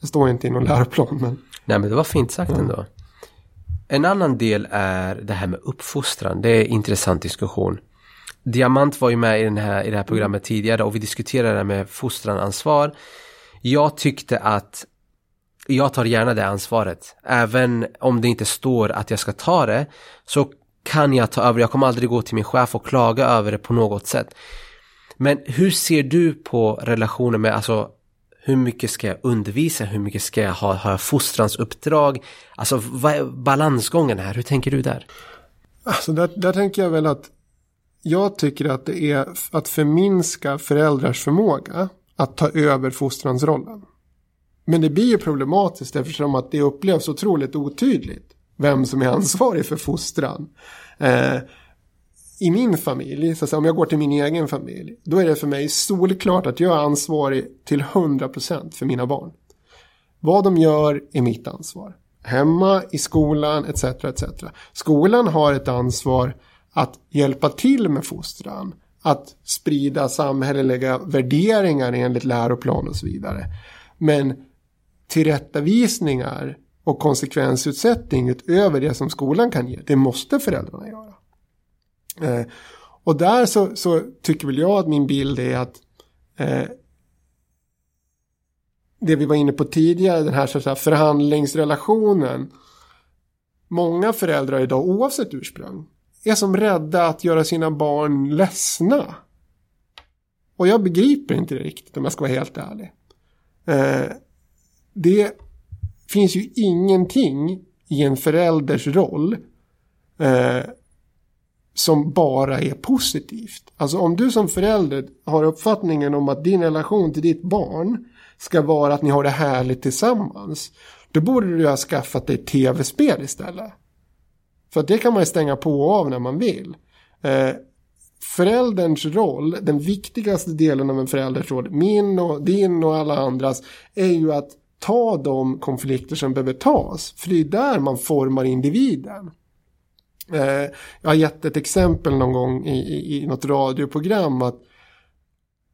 Det står inte i någon läroplan. Men... Nej men det var fint sagt ja. ändå. En annan del är det här med uppfostran. Det är en intressant diskussion. Diamant var ju med i, den här, i det här programmet tidigare och vi diskuterade det här med fostranansvar. Jag tyckte att jag tar gärna det ansvaret. Även om det inte står att jag ska ta det så kan jag ta över. Jag kommer aldrig gå till min chef och klaga över det på något sätt. Men hur ser du på relationen med, alltså hur mycket ska jag undervisa, hur mycket ska jag ha, ha fostrans? Alltså vad är balansgången här, hur tänker du där? Alltså där, där tänker jag väl att jag tycker att det är att förminska föräldrars förmåga att ta över fostransrollen. Men det blir ju problematiskt eftersom att det upplevs otroligt otydligt vem som är ansvarig för fostran. Eh, i min familj, så att säga, om jag går till min egen familj, då är det för mig solklart att jag är ansvarig till 100% för mina barn. Vad de gör är mitt ansvar. Hemma, i skolan, etc. etc. Skolan har ett ansvar att hjälpa till med fostran. Att sprida samhälleliga värderingar enligt läroplan och så vidare. Men tillrättavisningar och konsekvensutsättning utöver det som skolan kan ge, det måste föräldrarna göra. Eh, och där så, så, tycker väl jag att min bild är att eh, det vi var inne på tidigare, den här, så här förhandlingsrelationen. Många föräldrar idag, oavsett ursprung, är som rädda att göra sina barn ledsna. Och jag begriper inte det riktigt om jag ska vara helt ärlig. Eh, det finns ju ingenting i en förälders roll eh, som bara är positivt. Alltså om du som förälder har uppfattningen om att din relation till ditt barn ska vara att ni har det härligt tillsammans. Då borde du ha skaffat dig tv-spel istället. För det kan man ju stänga på och av när man vill. Eh, förälderns roll, den viktigaste delen av en förälders roll, min och din och alla andras, är ju att ta de konflikter som behöver tas. För det är där man formar individen. Eh, jag har gett ett exempel någon gång i, i, i något radioprogram att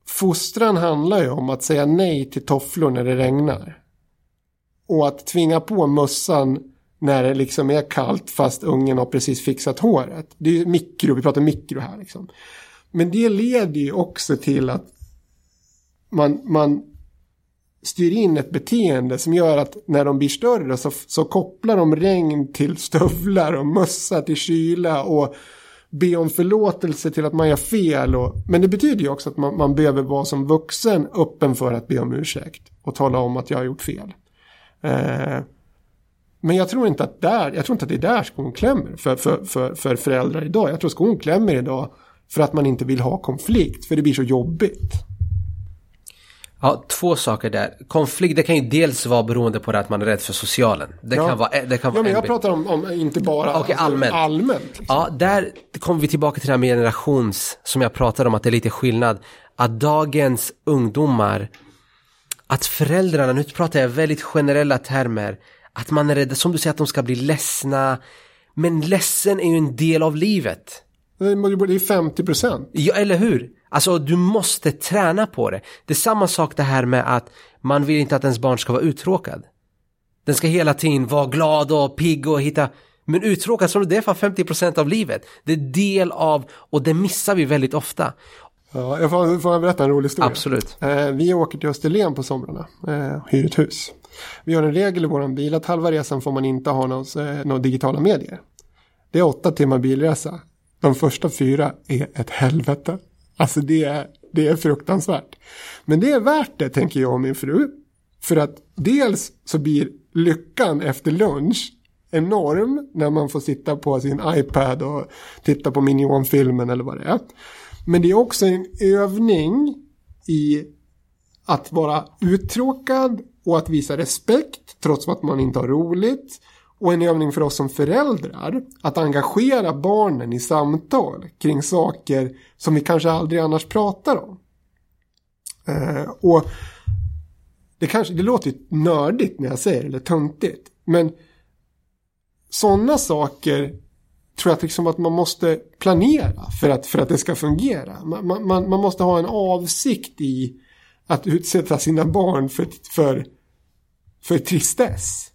fostran handlar ju om att säga nej till tofflor när det regnar. Och att tvinga på mössan när det liksom är kallt fast ungen har precis fixat håret. Det är ju mikro, vi pratar mikro här liksom. Men det leder ju också till att man, man styr in ett beteende som gör att när de blir större så, så kopplar de regn till stövlar och mössa till kyla och be om förlåtelse till att man gör fel. Och, men det betyder ju också att man, man behöver vara som vuxen öppen för att be om ursäkt och tala om att jag har gjort fel. Eh, men jag tror inte att där, jag tror inte att det är där skon klämmer för, för, för, för föräldrar idag. Jag tror skon klämmer idag för att man inte vill ha konflikt, för det blir så jobbigt. Ja, två saker där. Konflikt, det kan ju dels vara beroende på det att man är rädd för socialen. Det ja. kan vara, det kan ja, men jag pratar om, om inte bara okay, allmänt. allmänt liksom. Ja, där kommer vi tillbaka till det här med generations, som jag pratade om, att det är lite skillnad. Att dagens ungdomar, att föräldrarna, nu pratar jag väldigt generella termer, att man är rädd, som du säger, att de ska bli ledsna. Men ledsen är ju en del av livet. Det är 50 procent. Ja, eller hur? Alltså du måste träna på det. Det är samma sak det här med att man vill inte att ens barn ska vara uttråkad. Den ska hela tiden vara glad och pigg och hitta men uttråkad som det är för 50% av livet. Det är del av och det missar vi väldigt ofta. Ja, jag får, får jag berätta en rolig historia? Absolut. Eh, vi åker till Österlen på somrarna, eh, hyr ett hus. Vi har en regel i vår bil att halva resan får man inte ha några, eh, några digitala medier. Det är åtta timmar bilresa. De första fyra är ett helvete. Alltså det är, det är fruktansvärt. Men det är värt det tänker jag och min fru. För att dels så blir lyckan efter lunch enorm när man får sitta på sin iPad och titta på Minion-filmen eller vad det är. Men det är också en övning i att vara uttråkad och att visa respekt trots att man inte har roligt och en övning för oss som föräldrar att engagera barnen i samtal kring saker som vi kanske aldrig annars pratar om. Eh, och det, kanske, det låter nördigt när jag säger det, eller töntigt, men sådana saker tror jag liksom att man måste planera för att, för att det ska fungera. Man, man, man måste ha en avsikt i att utsätta sina barn för, för, för tristess.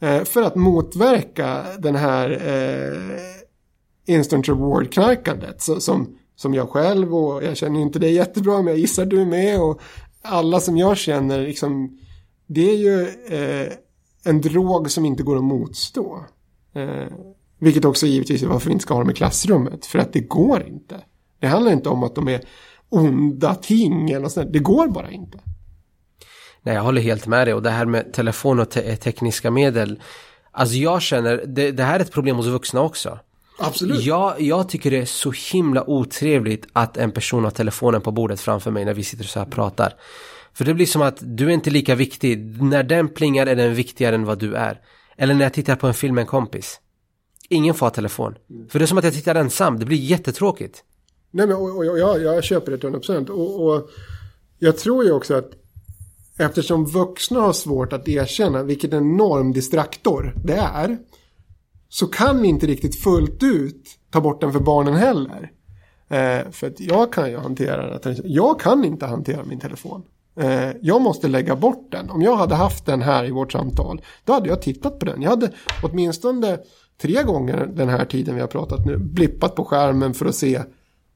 Eh, för att motverka den här eh, instant reward-knarkandet. Som, som jag själv och jag känner inte dig jättebra men jag gissar du är med. Och alla som jag känner liksom. Det är ju eh, en drog som inte går att motstå. Eh, vilket också givetvis är varför vi inte ska ha dem i klassrummet. För att det går inte. Det handlar inte om att de är onda ting eller sånt. Det går bara inte. Nej, jag håller helt med dig och det här med telefon och te tekniska medel. Alltså jag känner, det, det, här är ett problem hos vuxna också. Absolut. Jag, jag tycker det är så himla otrevligt att en person har telefonen på bordet framför mig när vi sitter så här och pratar. För det blir som att du är inte lika viktig. När den plingar är den viktigare än vad du är. Eller när jag tittar på en film med en kompis. Ingen får ha telefon. För det är som att jag tittar ensam. Det blir jättetråkigt. Nej, men och, och, jag, jag köper det till 100%. Och, och jag tror ju också att eftersom vuxna har svårt att erkänna vilken enorm distraktor det är. Så kan vi inte riktigt fullt ut ta bort den för barnen heller. Eh, för att jag kan ju hantera den. Jag kan inte hantera min telefon. Eh, jag måste lägga bort den. Om jag hade haft den här i vårt samtal. Då hade jag tittat på den. Jag hade åtminstone tre gånger den här tiden vi har pratat nu. Blippat på skärmen för att se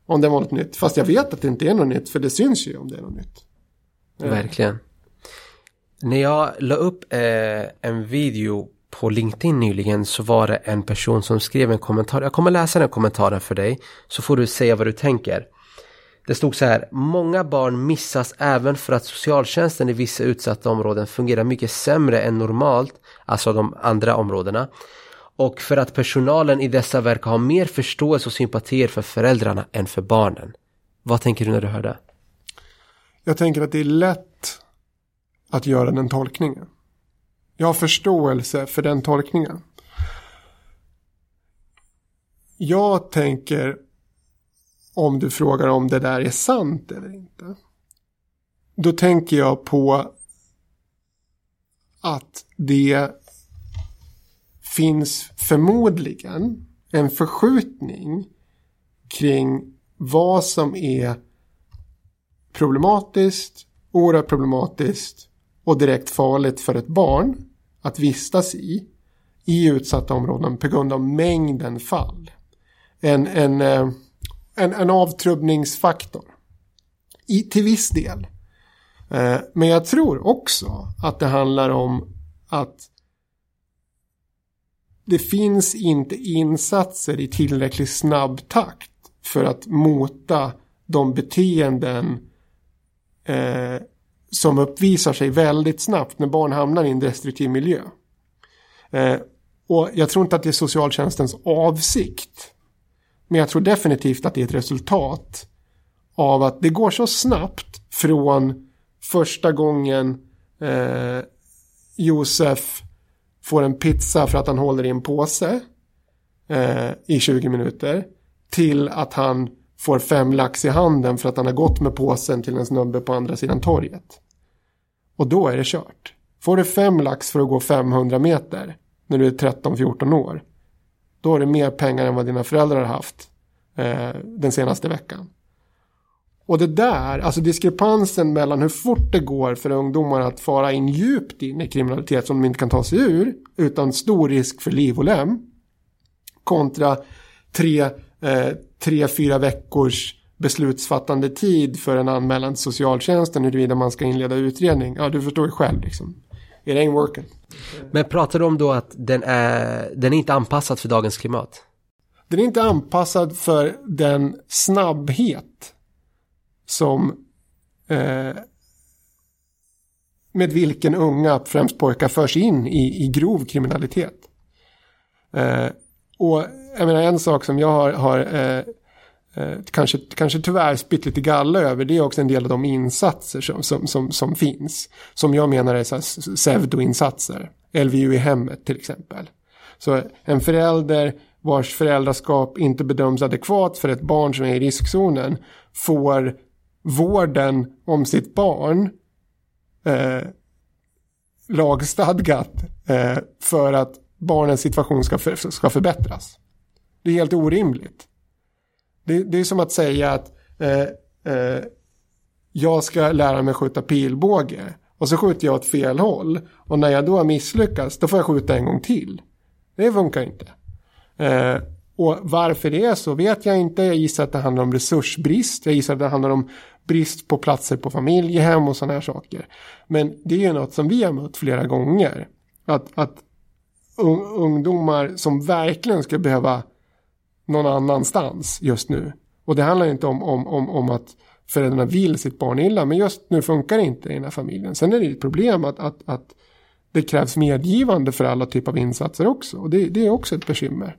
om det var något nytt. Fast jag vet att det inte är något nytt. För det syns ju om det är något nytt. Eh. Verkligen. När jag la upp eh, en video på LinkedIn nyligen så var det en person som skrev en kommentar. Jag kommer läsa den kommentaren för dig så får du säga vad du tänker. Det stod så här, många barn missas även för att socialtjänsten i vissa utsatta områden fungerar mycket sämre än normalt, alltså de andra områdena. Och för att personalen i dessa verkar ha mer förståelse och sympatier för föräldrarna än för barnen. Vad tänker du när du hör det? Jag tänker att det är lätt att göra den tolkningen. Jag har förståelse för den tolkningen. Jag tänker om du frågar om det där är sant eller inte. Då tänker jag på att det finns förmodligen en förskjutning kring vad som är problematiskt, oerhört problematiskt och direkt farligt för ett barn att vistas i i utsatta områden på grund av mängden fall. En, en, eh, en, en avtrubbningsfaktor. I, till viss del. Eh, men jag tror också att det handlar om att det finns inte insatser i tillräckligt snabb takt för att mota de beteenden eh, som uppvisar sig väldigt snabbt när barn hamnar i en destruktiv miljö. Eh, och jag tror inte att det är socialtjänstens avsikt. Men jag tror definitivt att det är ett resultat av att det går så snabbt från första gången eh, Josef får en pizza för att han håller i en påse eh, i 20 minuter till att han får fem lax i handen för att han har gått med påsen till en snubbe på andra sidan torget. Och då är det kört. Får du fem lax för att gå 500 meter när du är 13-14 år. Då har du mer pengar än vad dina föräldrar har haft eh, den senaste veckan. Och det där, alltså diskrepansen mellan hur fort det går för ungdomar att fara in djupt in i kriminalitet som de inte kan ta sig ur utan stor risk för liv och lem kontra tre, eh, tre fyra veckors beslutsfattande tid för en anmälan till socialtjänsten huruvida man ska inleda utredning. Ja, du förstår ju själv liksom. It ain't working. Men pratar du om då att den är, den är inte anpassad för dagens klimat? Den är inte anpassad för den snabbhet som eh, med vilken unga, främst pojkar, förs in i, i grov kriminalitet. Eh, och jag menar en sak som jag har, har eh, eh, kanske, kanske tyvärr spytt lite galla över det är också en del av de insatser som, som, som, som finns. Som jag menar är pseudoinsatser. LVU i hemmet till exempel. Så en förälder vars föräldraskap inte bedöms adekvat för ett barn som är i riskzonen får vården om sitt barn eh, lagstadgat eh, för att barnens situation ska, för, ska förbättras. Det är helt orimligt. Det, det är som att säga att eh, eh, jag ska lära mig skjuta pilbåge. Och så skjuter jag åt fel håll. Och när jag då har misslyckats då får jag skjuta en gång till. Det funkar inte. Eh, och varför det är så vet jag inte. Jag gissar att det handlar om resursbrist. Jag gissar att det handlar om brist på platser på familjehem och sådana här saker. Men det är ju något som vi har mött flera gånger. Att, att ungdomar som verkligen ska behöva någon annanstans just nu. Och det handlar inte om, om, om, om att föräldrarna vill sitt barn illa, men just nu funkar det inte i den här familjen. Sen är det ett problem att, att, att det krävs medgivande för alla typer av insatser också. Och det, det är också ett bekymmer.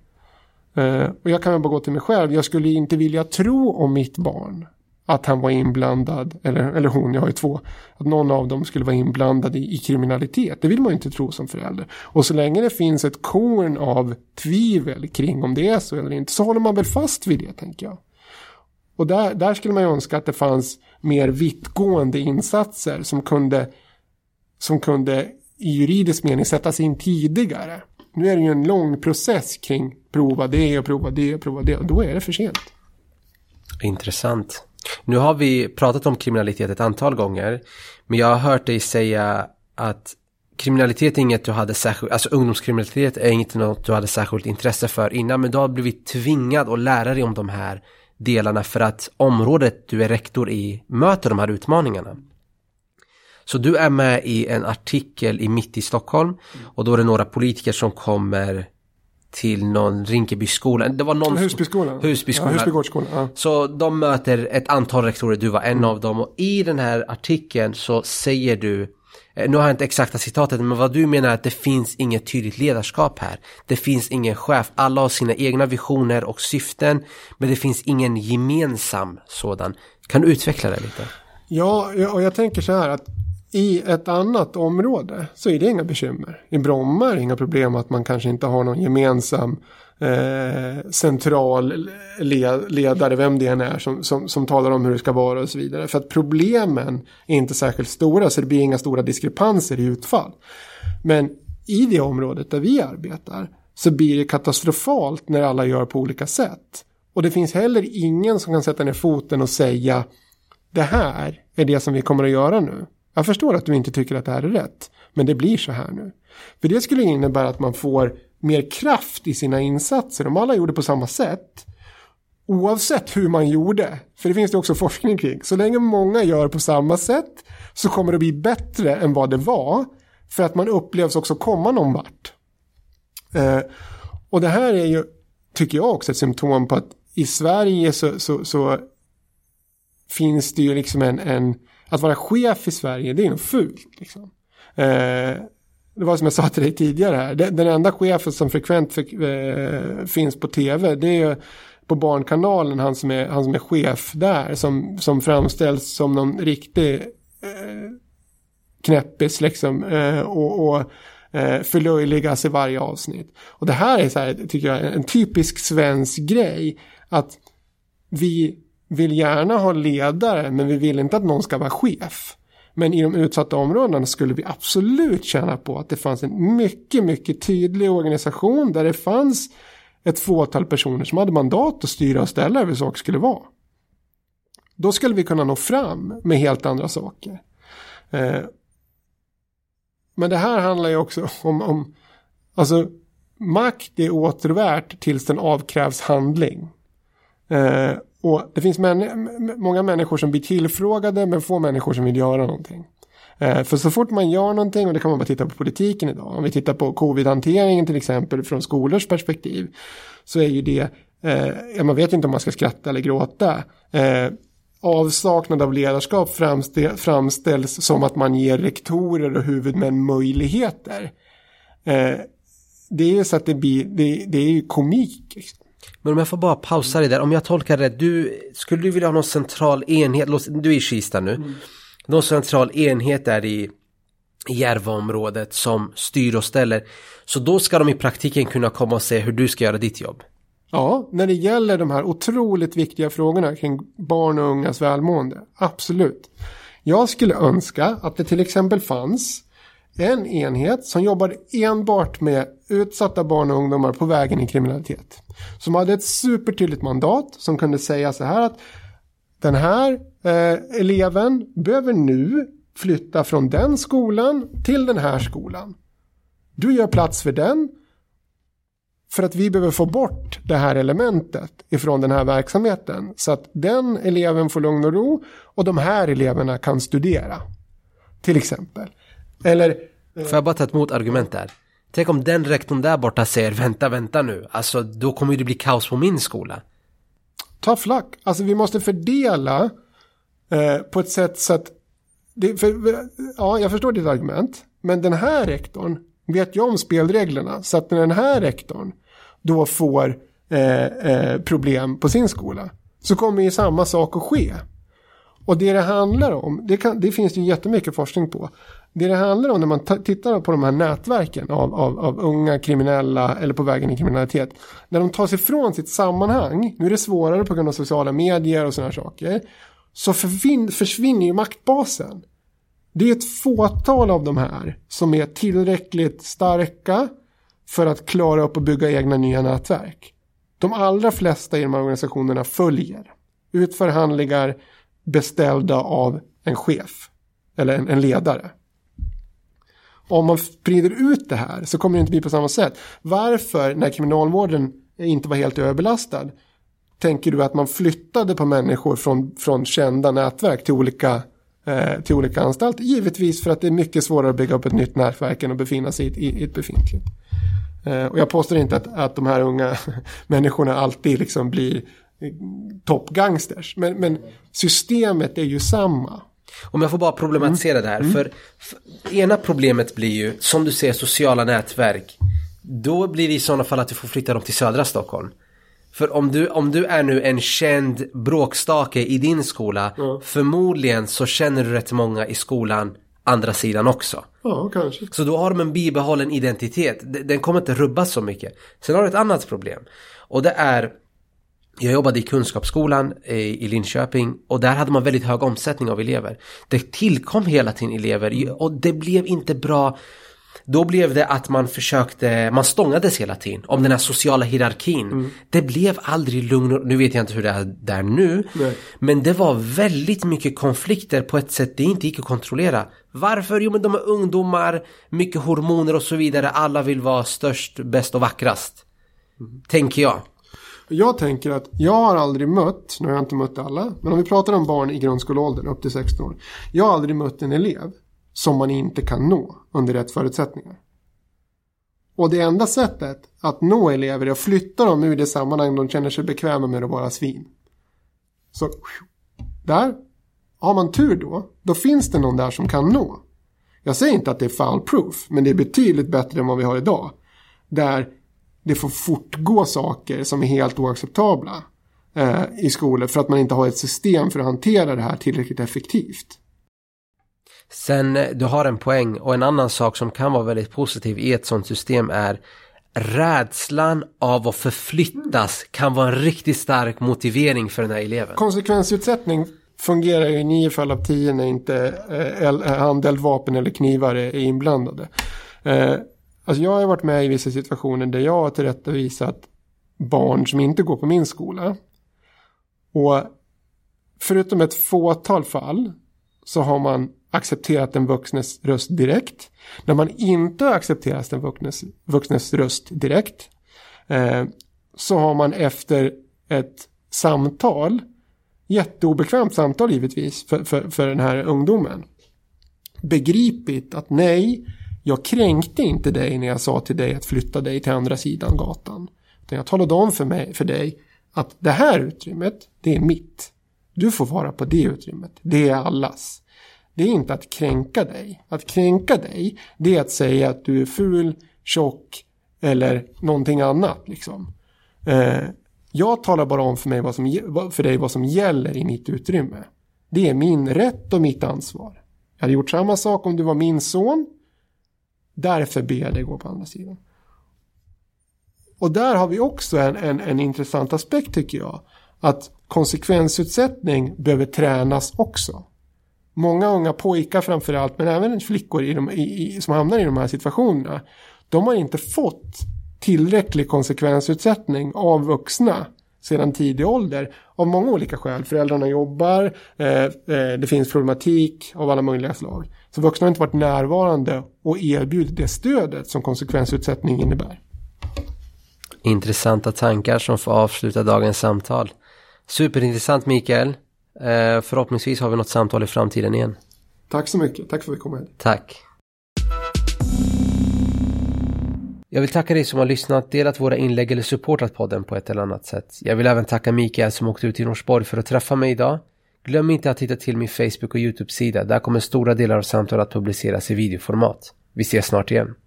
Uh, och jag kan bara gå till mig själv. Jag skulle inte vilja tro om mitt barn att han var inblandad, eller, eller hon, jag har ju två, att någon av dem skulle vara inblandad i, i kriminalitet. Det vill man ju inte tro som förälder. Och så länge det finns ett korn av tvivel kring om det är så eller inte så håller man väl fast vid det, tänker jag. Och där, där skulle man ju önska att det fanns mer vittgående insatser som kunde, som kunde i juridisk mening sättas in tidigare. Nu är det ju en lång process kring prova det och prova det och prova det och då är det för sent. Intressant. Nu har vi pratat om kriminalitet ett antal gånger. Men jag har hört dig säga att kriminalitet är inget du hade särskilt, alltså ungdomskriminalitet är inget något du hade särskilt intresse för innan. Men du har blivit tvingad att lära dig om de här delarna för att området du är rektor i möter de här utmaningarna. Så du är med i en artikel i Mitt i Stockholm och då är det några politiker som kommer till någon Rinkebyskola. Det var någon... Husbyskolan. Husbyskolan. Ja, Husbygårdsskolan. Ja. Så de möter ett antal rektorer, du var en mm. av dem. Och i den här artikeln så säger du, eh, nu har jag inte exakta citatet, men vad du menar är att det finns inget tydligt ledarskap här. Det finns ingen chef, alla har sina egna visioner och syften, men det finns ingen gemensam sådan. Kan du utveckla det lite? Ja, och jag tänker så här att i ett annat område så är det inga bekymmer. I Bromma är det inga problem att man kanske inte har någon gemensam eh, central ledare, vem det än är, som, som, som talar om hur det ska vara och så vidare. För att problemen är inte särskilt stora så det blir inga stora diskrepanser i utfall. Men i det området där vi arbetar så blir det katastrofalt när alla gör på olika sätt. Och det finns heller ingen som kan sätta ner foten och säga det här är det som vi kommer att göra nu. Jag förstår att du inte tycker att det här är rätt. Men det blir så här nu. För det skulle innebära att man får mer kraft i sina insatser. Om alla gjorde på samma sätt. Oavsett hur man gjorde. För det finns det också forskning kring. Så länge många gör på samma sätt. Så kommer det bli bättre än vad det var. För att man upplevs också komma någon vart. Eh, och det här är ju, tycker jag också, ett symptom på att i Sverige så, så, så finns det ju liksom en, en att vara chef i Sverige, det är nog fult. Liksom. Eh, det var som jag sa till dig tidigare här. Den enda chefen som frekvent för, eh, finns på tv, det är på Barnkanalen, han som är, han som är chef där, som, som framställs som någon riktig eh, knäppis liksom. Eh, och, och eh, förlöjligas i varje avsnitt. Och det här är så här, tycker jag, en typisk svensk grej. Att vi vill gärna ha ledare men vi vill inte att någon ska vara chef. Men i de utsatta områdena skulle vi absolut tjäna på att det fanns en mycket, mycket tydlig organisation där det fanns ett fåtal personer som hade mandat att styra och ställa över saker skulle vara. Då skulle vi kunna nå fram med helt andra saker. Eh, men det här handlar ju också om, om alltså makt är återvärt tills den avkrävs handling. Eh, och det finns män många människor som blir tillfrågade men få människor som vill göra någonting. Eh, för så fort man gör någonting, och det kan man bara titta på politiken idag, om vi tittar på covid-hanteringen till exempel från skolors perspektiv, så är ju det, eh, man vet inte om man ska skratta eller gråta. Eh, avsaknad av ledarskap framställ, framställs som att man ger rektorer och huvudmän möjligheter. Eh, det är ju så att det blir, det, det är ju komik. Liksom. Men om jag får bara pausa dig där, om jag tolkar det du, skulle du vilja ha någon central enhet, du är i Kista nu, mm. någon central enhet där i Järvaområdet som styr och ställer. Så då ska de i praktiken kunna komma och se hur du ska göra ditt jobb. Ja, när det gäller de här otroligt viktiga frågorna kring barn och ungas välmående. Absolut. Jag skulle önska att det till exempel fanns en enhet som jobbade enbart med utsatta barn och ungdomar på vägen i kriminalitet. Som hade ett supertydligt mandat som kunde säga så här att den här eh, eleven behöver nu flytta från den skolan till den här skolan. Du gör plats för den för att vi behöver få bort det här elementet ifrån den här verksamheten så att den eleven får lugn och ro och de här eleverna kan studera. Till exempel. Eller... Får jag bara ta ett motargument där? Tänk om den rektorn där borta säger vänta, vänta nu. Alltså då kommer det bli kaos på min skola. Tough luck. Alltså vi måste fördela eh, på ett sätt så att det, för, ja, jag förstår ditt argument. Men den här rektorn vet ju om spelreglerna. Så att när den här rektorn då får eh, eh, problem på sin skola så kommer ju samma sak att ske. Och det det handlar om, det, kan, det finns det ju jättemycket forskning på. Det det handlar om när man tittar på de här nätverken av, av, av, unga kriminella eller på vägen i kriminalitet. När de tar sig från sitt sammanhang, nu är det svårare på grund av sociala medier och sådana här saker. Så försvinner ju maktbasen. Det är ett fåtal av de här som är tillräckligt starka för att klara upp och bygga egna nya nätverk. De allra flesta i de här organisationerna följer, utför handlingar beställda av en chef eller en, en ledare. Om man sprider ut det här så kommer det inte bli på samma sätt. Varför, när kriminalvården inte var helt överbelastad, tänker du att man flyttade på människor från, från kända nätverk till olika, eh, till olika anstalter? Givetvis för att det är mycket svårare att bygga upp ett nytt nätverk än att befinna sig i, i, i ett befintligt. Eh, och jag påstår inte att, att de här unga människorna alltid liksom blir eh, toppgangsters. Men, men systemet är ju samma. Om jag får bara problematisera mm. det här. Mm. För, för, ena problemet blir ju, som du säger, sociala nätverk. Då blir det i sådana fall att du får flytta dem till södra Stockholm. För om du, om du är nu en känd bråkstake i din skola, mm. förmodligen så känner du rätt många i skolan andra sidan också. Ja, kanske. Så då har de en bibehållen identitet. Den kommer inte rubbas så mycket. Sen har du ett annat problem. Och det är jag jobbade i Kunskapsskolan i Linköping och där hade man väldigt hög omsättning av elever. Det tillkom hela tiden elever och det blev inte bra. Då blev det att man försökte, man stångades hela tiden om den här sociala hierarkin. Mm. Det blev aldrig lugn nu vet jag inte hur det är där nu. Nej. Men det var väldigt mycket konflikter på ett sätt det inte gick att kontrollera. Varför? Jo men de är ungdomar, mycket hormoner och så vidare. Alla vill vara störst, bäst och vackrast. Mm. Tänker jag. Jag tänker att jag har aldrig mött, nu har jag inte mött alla, men om vi pratar om barn i grundskoleåldern upp till 16 år. Jag har aldrig mött en elev som man inte kan nå under rätt förutsättningar. Och det enda sättet att nå elever är att flytta dem ur det sammanhang de känner sig bekväma med att vara svin. Så där har man tur då, då finns det någon där som kan nå. Jag säger inte att det är foul proof, men det är betydligt bättre än vad vi har idag. Där det får fortgå saker som är helt oacceptabla eh, i skolor för att man inte har ett system för att hantera det här tillräckligt effektivt. Sen, eh, du har en poäng och en annan sak som kan vara väldigt positiv i ett sånt system är rädslan av att förflyttas kan vara en riktigt stark motivering för den här eleven. Konsekvensutsättning fungerar ju i nio fall av tio när inte eh, handeldvapen eller knivar är inblandade. Eh, Alltså jag har varit med i vissa situationer där jag har tillrättavisat barn som inte går på min skola. Och förutom ett fåtal fall så har man accepterat den vuxnes röst direkt. När man inte har accepterat den vuxnes, vuxnes röst direkt eh, så har man efter ett samtal, jätteobekvämt samtal givetvis för, för, för den här ungdomen, begripit att nej, jag kränkte inte dig när jag sa till dig att flytta dig till andra sidan gatan. Utan jag talade om för, mig, för dig att det här utrymmet, det är mitt. Du får vara på det utrymmet. Det är allas. Det är inte att kränka dig. Att kränka dig, det är att säga att du är ful, tjock eller någonting annat. Liksom. Eh, jag talar bara om för, mig vad som, för dig vad som gäller i mitt utrymme. Det är min rätt och mitt ansvar. Jag hade gjort samma sak om du var min son Därför ber jag dig gå på andra sidan. Och där har vi också en, en, en intressant aspekt tycker jag. Att konsekvensutsättning behöver tränas också. Många unga pojkar framförallt, men även flickor i de, i, i, som hamnar i de här situationerna. De har inte fått tillräcklig konsekvensutsättning av vuxna sedan tidig ålder. Av många olika skäl. Föräldrarna jobbar, eh, eh, det finns problematik av alla möjliga slag. Så vuxna har inte varit närvarande och erbjudit det stödet som konsekvensutsättning innebär. Intressanta tankar som får avsluta dagens samtal. Superintressant Mikael. Eh, förhoppningsvis har vi något samtal i framtiden igen. Tack så mycket. Tack för att vi kom hit. Tack. Jag vill tacka dig som har lyssnat, delat våra inlägg eller supportat podden på ett eller annat sätt. Jag vill även tacka Mikael som åkte ut till Norsborg för att träffa mig idag. Glöm inte att titta till min Facebook och YouTube-sida. Där kommer stora delar av samtalet att publiceras i videoformat. Vi ses snart igen.